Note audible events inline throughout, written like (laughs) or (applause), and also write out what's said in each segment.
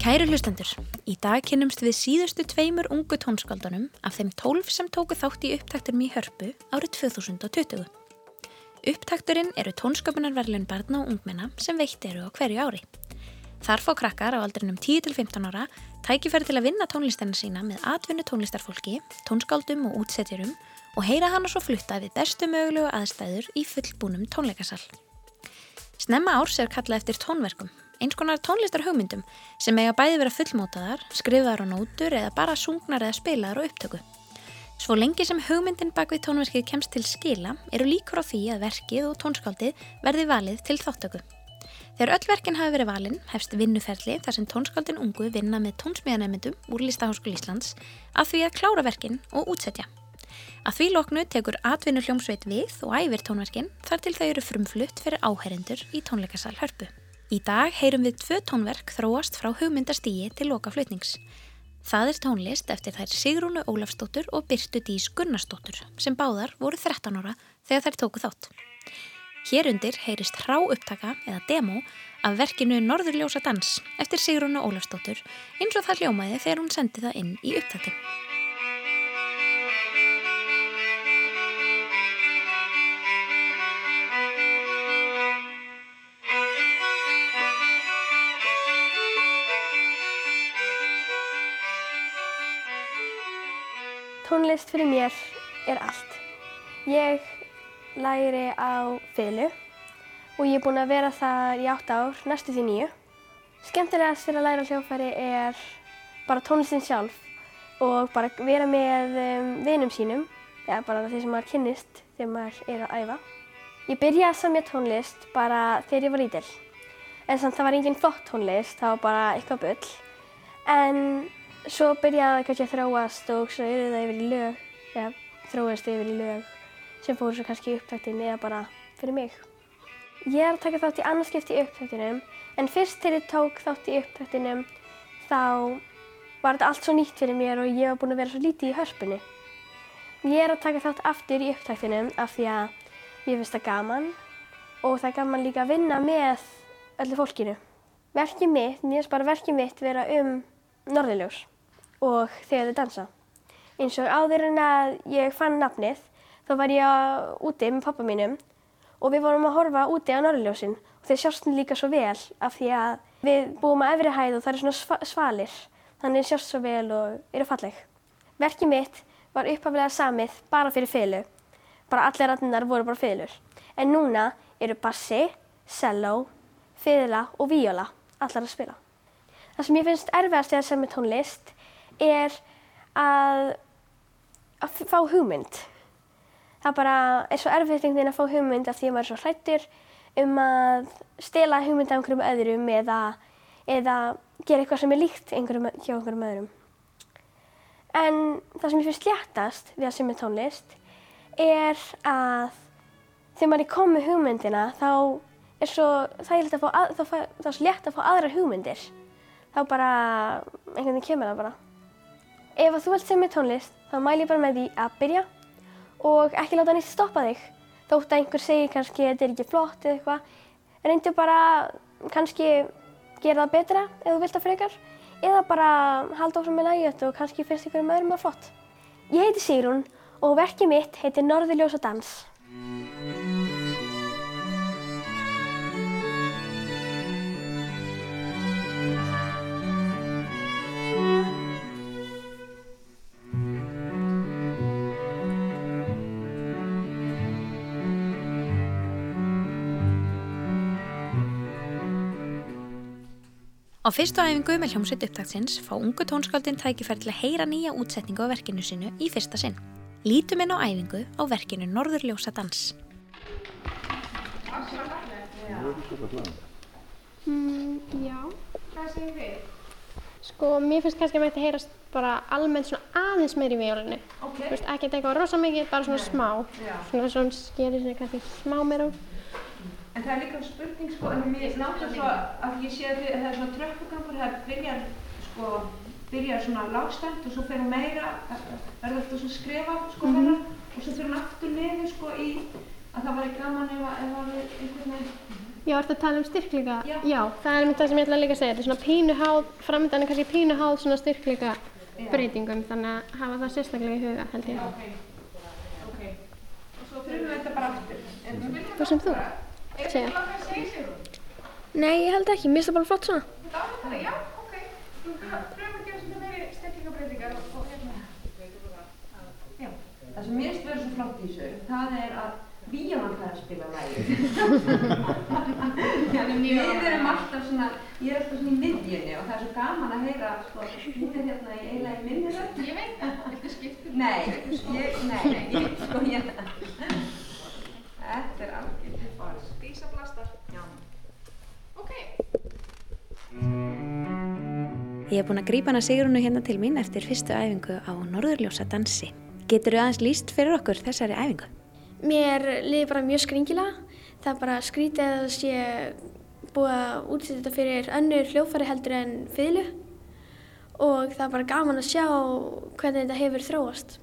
Kæru hlustendur, í dag kynnumst við síðustu tveimur ungu tónskaldunum af þeim tólf sem tóku þátt í upptakturum í hörpu árið 2020. Upptakturinn eru tónsköpunarverlun barna og ungmenna sem veitt eru á hverju ári. Þar fá krakkar á aldrinum 10-15 ára tækifæri til að vinna tónlistarna sína með atvinnu tónlistarfólki, tónskáldum og útsetjurum og heyra hana svo flutta við bestu mögulegu aðstæður í fullbúnum tónleikasal. Snemma árs er kallað eftir tónverkum eins konar tónlistar hugmyndum sem eiga bæði vera fullmótaðar, skrifaðar á nótur eða bara sungnar eða spilaðar á upptöku. Svo lengi sem hugmyndin bak við tónverkið kemst til skila eru líkur á því að verkið og tónskaldið verði valið til þáttöku. Þegar öll verkin hafi verið valin hefst vinnuferli þar sem tónskaldin ungu vinna með tónsmíðanemyndum úr Lístaháskul Íslands að því að klára verkin og útsetja. Að því loknu tekur atvinnu hljómsveit við og æfir tónverkin þar til þau eru frumflutt fyrir áherendur í tónleikasal hörpu. Í dag heyrum við tvö tónverk þróast frá hugmyndastígi til loka flutnings. Það er tónlist eftir þær Sigrúnu Ólafsdóttur og Byrtu Dís Gunnarsdóttur sem báðar voru 13 ára þegar þær tóku þátt. Hér undir heyrist hrá upptaka eða demo af verkinu Norðurljósa dans eftir Sigrúnu Ólafsdóttur eins og það hljómaði þegar hún sendi það inn í upptaktin. Tónlist fyrir mér er allt. Ég læri á fiðlu og ég er búin að vera þar í átt ár, næstu því nýju. Skemmtilegast fyrir að læra hljófæri er bara tónlistin sjálf og bara vera með um, vinum sínum, eða bara þeir sem maður kynnist þegar maður er að æfa. Ég byrjaði að samja tónlist bara þegar ég var lítill. En samt það var enginn flott tónlist, það var bara eitthvað bull. En svo byrjaði það kannski að þróast og svo eru það yfir í lög, eða þróast yfir í lög sem fóru svo kannski í upptæktin eða bara fyrir mig. Ég er að taka þátt í annarskipti í upptæktinum en fyrst þegar ég tók þátt í upptæktinum þá var þetta allt svo nýtt fyrir mér og ég var búin að vera svo lítið í hörpunni. Ég er að taka þátt aftur í upptæktinum af því að mér finnst það gaman og það er gaman líka að vinna með öllu fólkinu. Verkið mitt, mér finnst bara verkið mitt vera um norðiljós og þegar þau dansa. Eins og áður en að ég fann nafnið þá var ég úti með pappa mínum og við vorum að horfa úti á norðiljósin og þeir sjást líka svo vel af því að við búum að efri hæð og það eru svona svalir þannig sjást svo vel og eru falleg. Verkið mitt var upphaflega samið bara fyrir fylgu, bara allir ratninnar voru bara fylgur en núna eru bassi, cello, fiðla og víóla allar að spila. Það sem ég finnst erfiðast þegar sem er tónlist er að, að fá hugmynd. Það bara er svo erfitt einhvern veginn að fá hugmynd af því að maður er svo hrættur um að stela hugmynd af einhverjum öðrum eða, eða gera eitthvað sem er líkt einhverjum, hjá einhverjum öðrum. En það sem ég finnst léttast við að semja tónlist er að þegar maður er komið hugmyndina þá er svo að að, þá, þá er svo létt að fá aðra hugmyndir. Þá bara, einhvern veginn kemur það bara. Ef þú vilt semja tónlist, þá mæl ég bara með því að byrja og ekki láta nýtt stoppa þig. Þótt að einhver segir kannski að þetta er ekki flott eða eitthvað. Reyndu bara kannski gera það betra ef þú vilt það frekar. Eða bara halda áfram með lægjött og kannski finnst ykkur um öðrum að flott. Ég heiti Sigrun og verkið mitt heitir Norðurljósa dans. Á fyrstu æfingu með hljómsveit upptaktsins fá ungu tónskáldin tækifæri til að heyra nýja útsetningu á verkinu sinu í fyrsta sinn. Lítum inn á æfingu á verkinu Norðurljósa dans. Mm, já. Hvað segir þið? Sko, mér finnst kannski að mætti heyrast bara almennt svona aðeins meir í vélunni. Ok. Þú veist, ekkert eitthvað rosa mikið, bara svona smá. Já. Svona svona skerir sig kannski smá meira úr. En það er líka spurning sko, en mér náttúrulega svo að ég sé að það er svona tröppugangur, það byrjar sko, byrjar svona lágstæmt og svo fer hún meira, verður alltaf svona skrefa sko mm og svo fer hún aftur niður sko í að það væri gaman ef að, ef að við einhvern veginn Já, ertu að tala um styrkleika? Já. það er einmitt það sem ég ætla líka að segja. Þetta er svona pínuháð, framöndan er kannski pínuháð svona styrkleika breytingum, þannig að hafa það sérstaklega í huga, held ég. Ok. Og svo þurfum við þetta bara aftur. En þú vilt Hvað sem þú? Segja. Nei, ég held ekki. Mér finnst það bara flott svona. þetta á þetta? Já, ok. Þú pröfum að gera svona meiri stellingabreitingar og, og hérna. Já. Það sem mér finnst verið svo flott í þessu, það er að Víónan fær að spila lægi. (laughs) Við erum alltaf svona, ég er alltaf svona í miðjunni og það er svo gaman að heyra, sko, hún er hérna í eiginlega í minni rödd. Ég veit það, viltu skipta? Nei, ég, nei, ég, sko, ég, Ég hef búin að grípa hana Sigrunu hérna til mín eftir fyrstu æfingu á Norðurljósa dansi. Getur þú aðeins líst fyrir okkur þessari æfingu? Mér liði bara mjög skringilega. Það bara skrítið að það sé búið að útsýta þetta fyrir önnur hljófæri heldur en fiðlu og það er bara gaman að sjá hvernig þetta hefur þróast.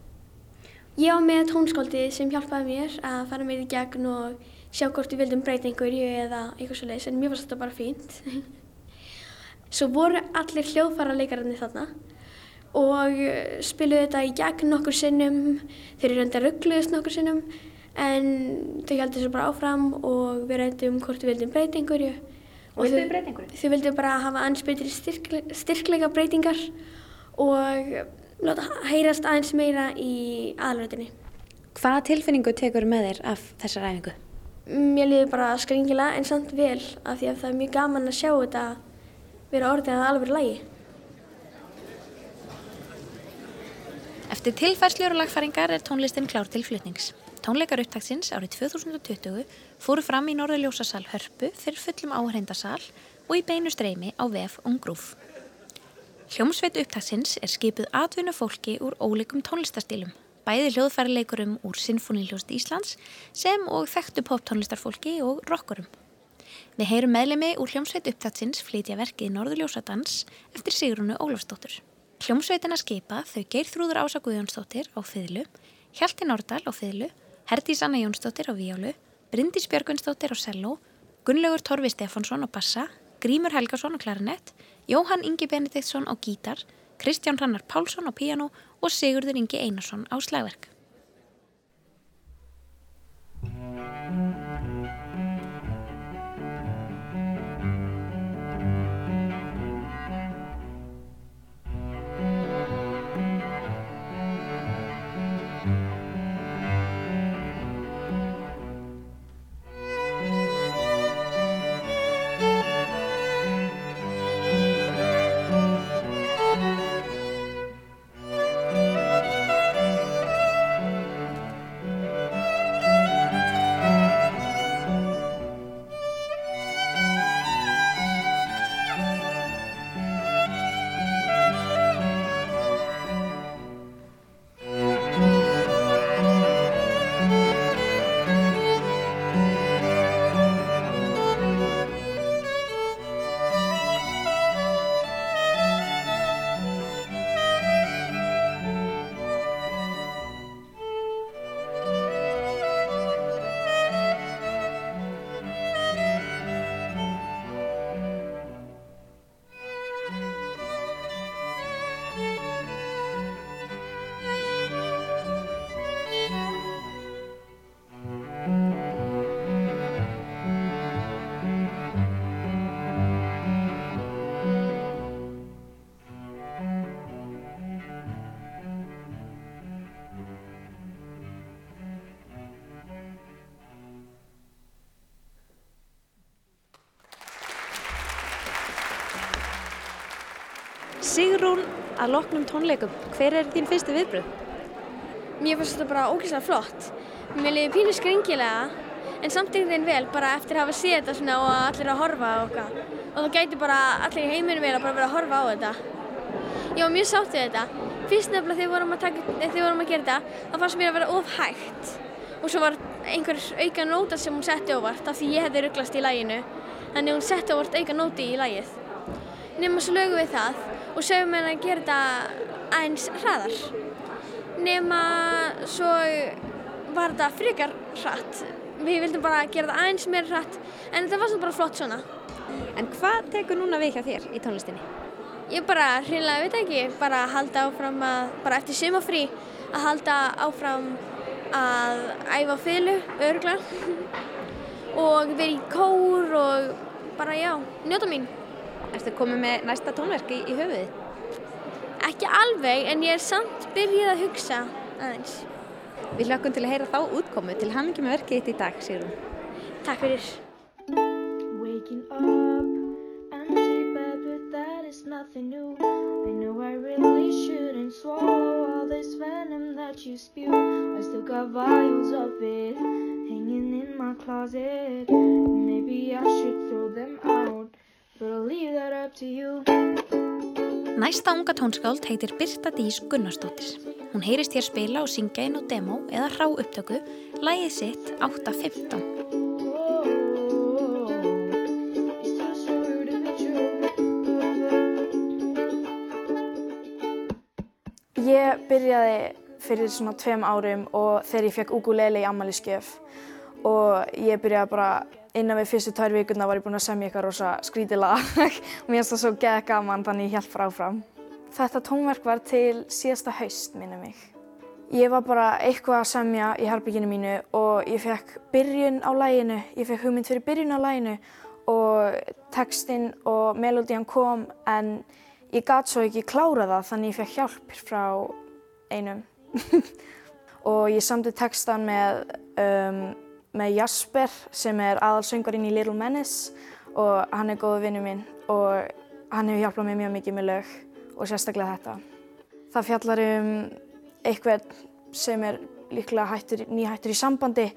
Ég á með tónskóldi sem hjálpaði mér að fara mér í gegn og sjá hvort við vildum breyta einhverju eða eitthvað svo leiðis en mér fannst þetta bara fínt. (laughs) Svo voru allir hljóðfærarleikararnir þarna og eh, spiluðu þetta í gegn nokkur sinnum, þeir eru enda ruggluðist nokkur sinnum en þau heldur þessu bara áfram og við rættum hvort við vildum breyta einhverju. Og viltu þau- einhverju? Þau vildu bara hafa betri styrkle, styrkleika breytingar og láta heyrast aðeins meira í aðalröðinni. Hvaða tilfinningu tekur með þér af þessar æfingu? Mér liði bara skringilega en samt vel af því að það er mjög gaman að sjá þetta vera orðið að alveg lægi. Eftir tilfærslur og lagfæringar er tónlistin klár til flutnings. Tónleikar upptaksins árið 2020 fóru fram í Norðurljósasal Hörpu fyrir fullum áhrindasal og í beinu streymi á VF Ungrúf. Hljómsveit upptaksins er skipuð atvinnu fólki úr ólíkum tónlistastílum, bæði hljóðfæraleikurum úr Sinfoniljóst Íslands sem og þekktu poptónlistarfólki og rockurum. Við heyrum meðlemi úr hljómsveit upptaksins flytja verkið Norðurljósadans eftir Sigrunu Ólafsdóttur. Hljómsveitina skipa þau Geirþrúður Ása Guðjónsdóttir á fiðlu, Hjalti Nordal á fiðlu, Herdís Anna Jónsdóttir á víjálu, Bryndís Björgvinsdóttir á selló, Gunnlaugur Torfi Stefánsson á bassa, Grímur Helgason á klarinett, Jóhann Ingi Benediktsson á gítar, Kristján Hrannar Pálsson á píano og Sigurður Ingi Einarsson á slagverk. Sigrún, að loknum tónleikum, hver er þín fyrstu viðbröð? Mér fannst þetta bara ógeðslega flott. Mér liði pínu skringilega en samt einhvern veginn vel bara eftir að hafa séð þetta svona og allir að horfa og okkar. Og það gæti bara allir í heiminum vel að bara vera að horfa á þetta. Ég var mjög sátt við þetta. Fyrst nefnilega þegar við vorum að, eh, að gera þetta, þá fannst mér að vera of hægt. Og svo var einhver auka nóta sem hún setti óvart af því ég hefði rugglast í læginu. Þannig hún setti óvart auka nóti í lægið. Nefnum svo lögum við það og sögum henni að gera þetta aðeins hraðar nema svo var þetta frekar hratt við vildum bara gera það aðeins meira hratt en þetta var svo bara flott svona. En hvað tekur núna við hjá þér í tónlistinni? Ég bara hreinlega veit ekki, bara halda áfram að, bara eftir sumafrí að halda áfram að æfa fylgu, örgla (laughs) og vera í kór og bara já, njóta mín. Erstu komið með næsta tónverk í, í höfuðið? Ekki alveg en ég er samt byrjuð að hugsa aðeins. Við hlökkum til að heyra þá útkomu til hamingi með verkið þitt í dag, Sigrun. Takk fyrir. Waking up, empty bed, but that is nothing new. I know I really shouldn't swallow all this venom that you spew. I still got vials of it hanging in my closet. Maybe I should throw them out, but I'll leave that up to you. Næsta unga tónskáld heitir Birta Dís Gunnarsdóttir. Hún heyrist hér spila og syngja inn á demo eða hrá upptöku, lægið sitt 8.15. Oh, it's too true to be true. Ég byrjaði fyrir svona tveim árum og þegar ég fekk ukulele í ammæliskef og ég byrjaði bara innan við fyrstu tvær vikuna var ég búin að semja eitthvað rosa skrítilega og (laughs) mér finnst það svo geða gaman þannig ég held fráfram. Þetta tónverk var til síðasta haust minni mig. Ég var bara eitthvað að semja í herbygginu mínu og ég fekk byrjun á læginu, ég fekk hugmynd fyrir byrjun á læginu og textinn og melodían kom en ég gat svo ekki klára það þannig ég fekk hjálp frá einum (laughs) og ég samti textan með, um, með Jasper sem er aðalsöngarinn í Little Menace og hann er góðu vinnu minn og hann hefur hjálpað mér mjög mikið með lög og sérstaklega þetta. Það fjallar um eitthvað sem er líklega hættur, nýhættur í sambandi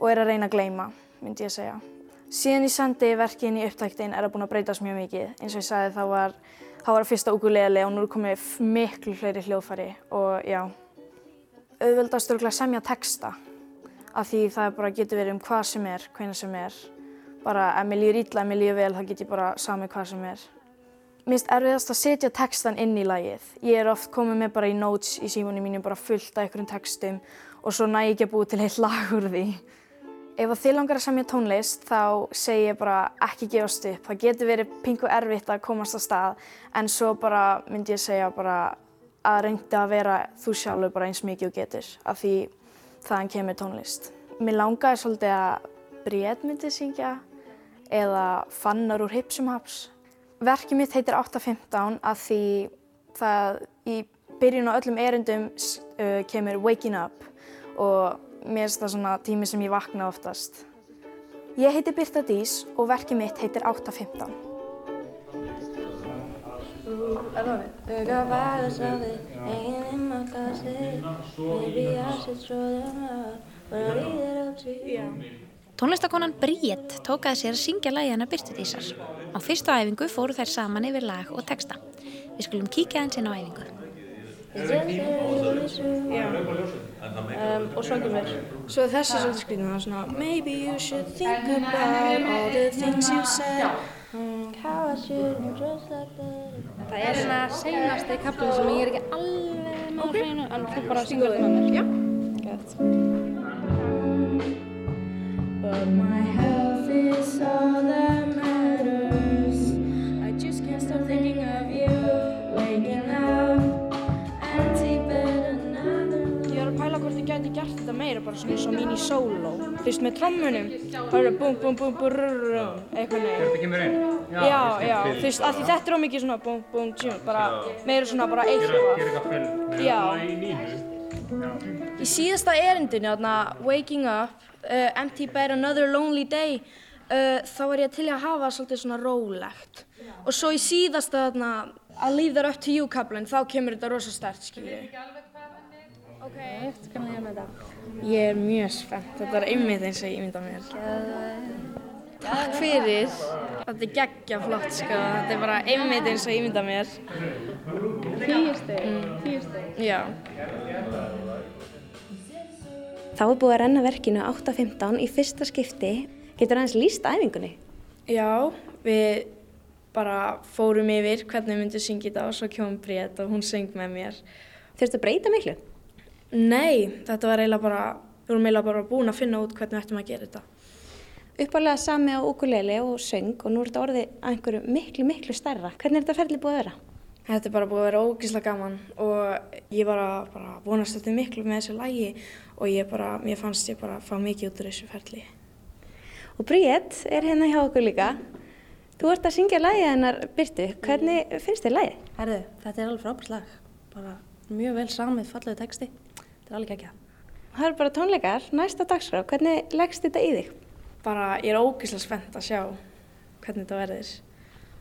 og er að reyna að gleyma, myndi ég segja. Síðan ég sendi verkin í upptæktin er það búin að breytast mjög mikið. Eins og ég sagði þá var Það að fyrsta ukulele og nú er komið miklu fleiri hljóðfæri og já. Auðveldast er að semja texta af því það bara getur verið um hvað sem er, hvernig sem er. Bara ef mér líður illa, ef mér líður vel, þá get ég bara samið hvað sem er. Mér finnst erfiðast að setja textan inn í lagið. Ég er oft komið með bara í notes í símunni mínu bara fullt af einhverjum textum og svo næ ég ekki að búið til heilt (laughs) lag úr því. Ef að þið langar að semja tónlist þá segi ég bara ekki gefast upp. Það getur verið pingu erfitt að komast á stað en svo bara myndi ég segja bara að reynda að vera þú sjálfur bara eins mikið og getur af því þaðan kemur tónlist. Mér langaði svolítið að Bríett myndi syngja eða Fannar úr Hipsum Haps. Verkið mitt heitir 8.15 af því það í byrjun á öllum erindum uh, kemur Waking Up og mér finnst það svona tími sem ég vakna oftast. Ég heiti Birta Dís og verkið mitt heitir 8.15. Tónlistakonan Bríett tókaði sér að syngja lagi hennar Byrtudísar. Á fyrstu æfingu fóru þær saman yfir lag og texta. Við skulum kíkja eins inn á æfingu. Um, og svo kemur svo þessi svolítið skrýtum það svona maybe you should think about all the things you said um, how I shouldn't dress like that Það er svona seinasti kaplum sem ég er ekki alveg með okay. hreinu, en þú bara syngur þetta með mér. Já. Gett. But my health is all that matters. I just can't stop thinking of you. Waking up, empty bed, another. ég er að pæla hvort ég gæti gert þetta meira bara svona eins og mín í sóló veist með trommunum það eru búm búm búm brrrrum eitthvað neginn Þetta kemur inn? Já já þú veist af því þetta er ómikið svona búm búm tjum bara meira svona bara Gera eitthvað eitthvað full með Já. það í línu. í síðasta erindinu þarna waking up uh, empty bed another lonely day uh, þá var ég til að hafa svolítið svona rólegt. Og svo í síðasta þarna að leave that up to you kaplinn þá kemur þetta rosa stert skilju Ok, hvernig er með þetta? Ég er mjög spennt, þetta er einmitt eins og ég mynda mér. Takk fyrir. Þetta er geggja flott sko, þetta er bara einmitt eins og ég mynda mér. Tíu steg, tíu steg. Já. Þá er búið að renna verkinu 8.15 í fyrsta skipti. Getur aðeins líst æfingunni? Já, við bara fórum yfir hvernig við myndum syngja þetta og svo kjóðum Bríett og hún söng með mér. Þurftu að breyta miklu? Nei, þetta var eiginlega bara við vorum eiginlega bara búin að finna út hvernig við ættum að gera þetta. Uppálega sami á ukulele og söng og nú er þetta orðið að einhverju miklu, miklu stærra. Hvernig er þetta ferli búið að vera? Þetta er bara búið að vera ógíslega gaman og ég var að bara vonast þetta miklu með þessu lægi og ég bara, mér fannst ég bara að fá mikið út úr þessu ferli. Og Bríett er hérna hjá okkur líka. Þú ert að syngja lægið hennar Byrtu. Hvernig finnst þér lægið? Herðu, þetta er alveg frábært lag. Bara mjög vel samið, fallegu texti. Þetta er alveg ekki að. Það eru bara tónleikar, næsta dagskrá. Hvernig leggst þetta í þig? Bara ég er ógíslega spennt að sjá hvernig þetta verður.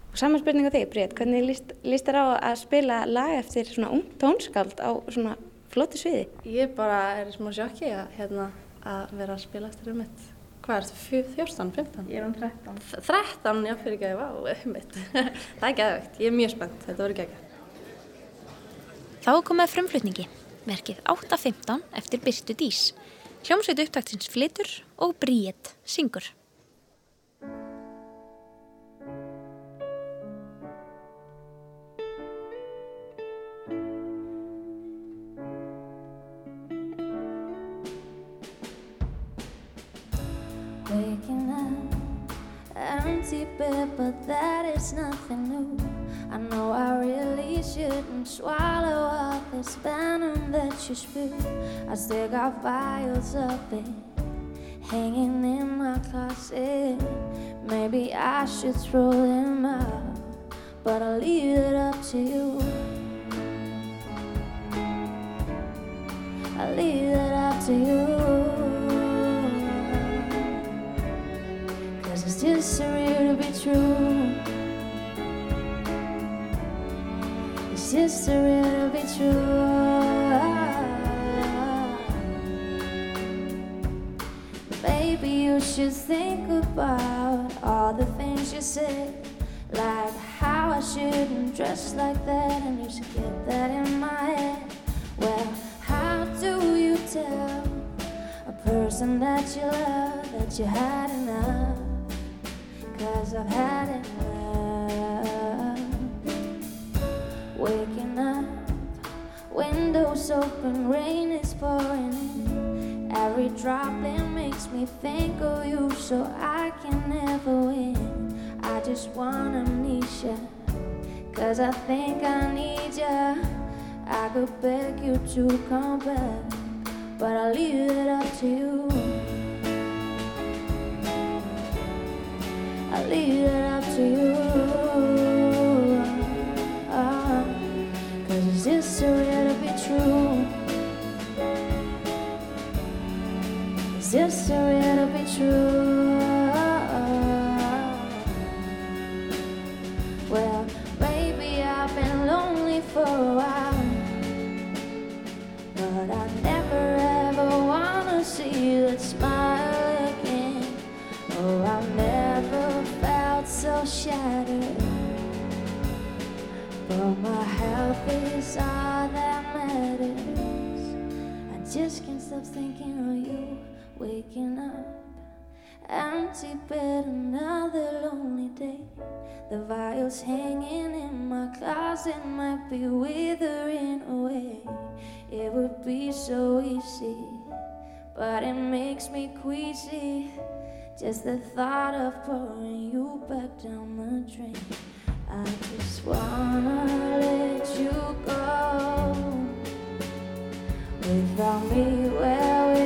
Og saman spurning á þig, Bríett. Hvernig líst, líst þér á að spila lag eftir svona ung tónskáld á svona flottu sviði? Ég bara er smá sjokki að, hérna, að vera að spila eftir um mitt. Hvað er þetta? 14, 15? Ég er um 13. 13, já fyrir ekki að ég (laughs) var, um mitt. það er geðveikt. Ég er mjög spennt. Þetta verður geggjað. Þá komið að frumflutningi, verkið 8.15 eftir Byrstu Dís. Hljómsveit upptaktins flitur og Bríett syngur. Waking up, empty bed, but that is nothing new. I know I really shouldn't swallow all this venom that you spew. I still got vials of it hanging in my closet. Maybe I should throw them out, but I'll leave it up to you. I'll leave it up to you. Cause it's just surreal to be true. It's just surreal to be true. You should think about all the things you said. Like how I shouldn't dress like that, and you should get that in my head. Well, how do you tell a person that you love that you had enough? Cause I've had enough. Waking up, windows open, rain is pouring in. drop that makes me think of you, so I can never win. I just want amnesia, cause I think I need ya. I could beg you to come back, Health is all that matters. I just can't stop thinking of you waking up. Empty bed, another lonely day. The vials hanging in my closet might be withering away. It would be so easy, but it makes me queasy. Just the thought of pouring you back down the drain without me where we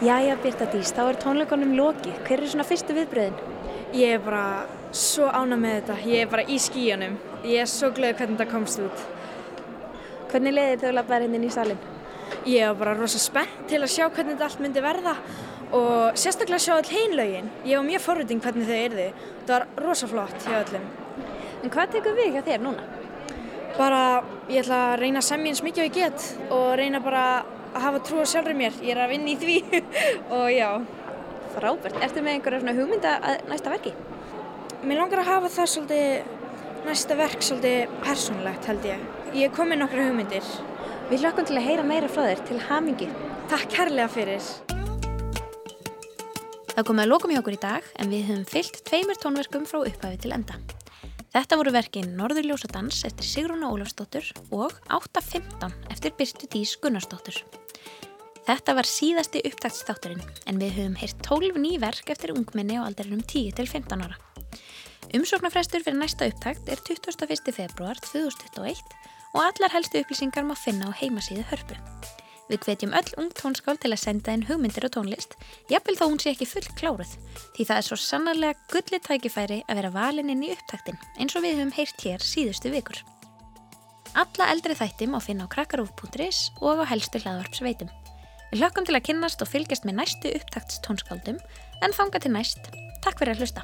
Jæja, Birta Dís, þá er tónleikonum lokið. Hver er svona fyrstu viðbröðin? Ég er bara svo ána með þetta. Ég er bara í skíjanum. Ég er svo glöð hvernig þetta komst út. Hvernig leiðir þau að labbaðir hérna í salin? Ég var bara rosa spennt til að sjá hvernig þetta allt myndi verða og sérstaklega sjá all hinlaugin. Ég var mjög forviting hvernig þau yrðu. Þetta var rosa flott hjá öllum. En hvað tekur við hjá þér núna? Bara, ég ætla að reyna að semja eins mikið og ég get og reyna bara að hafa trú á sjálfur mér. Ég er að vinna í því (laughs) og já. Frábært. Ertu með einhverja svona hugmynda að næsta verki? Mér langar að hafa það svolítið næsta verk svolítið persónlegt held ég. Ég kom með nokkra hugmyndir. Við hlökkum til að heyra meira frá þér til hamingi. Takk kærlega fyrir. Það komið að lokum hjá okkur í dag en við höfum fyllt tveimur tónverkum frá upphafi til enda. Þetta voru verkin Norðurljósadans eftir Sigrúna Ólafsdóttur og 8.15 eftir Byrstu Dís Gunnarsdóttur. Þetta var síðasti upptaktsþátturinn en við höfum heyrt 12 ný verk eftir ungminni á aldrinum 10 til 15 ára. Umsóknarfrestur fyrir næsta upptakt er 21. februar 2021 og allar helstu upplýsingar má finna á heimasíðu hörpu. Við hvetjum öll ung tónskál til að senda inn hugmyndir og tónlist, jafnvel þó hún sé ekki full kláruð, því það er svo sannarlega gullið tækifæri að vera valin inn í upptaktin, eins og við höfum heyrt hér síðustu vikur. Alla eldri þætti má finna á krakkarúf.is og á helstu hlaðvarpsveitum. Við hlökkum til að kynnast og fylgjast með næstu upptaktstónskáldum, en þanga til næst. Takk fyrir að hlusta.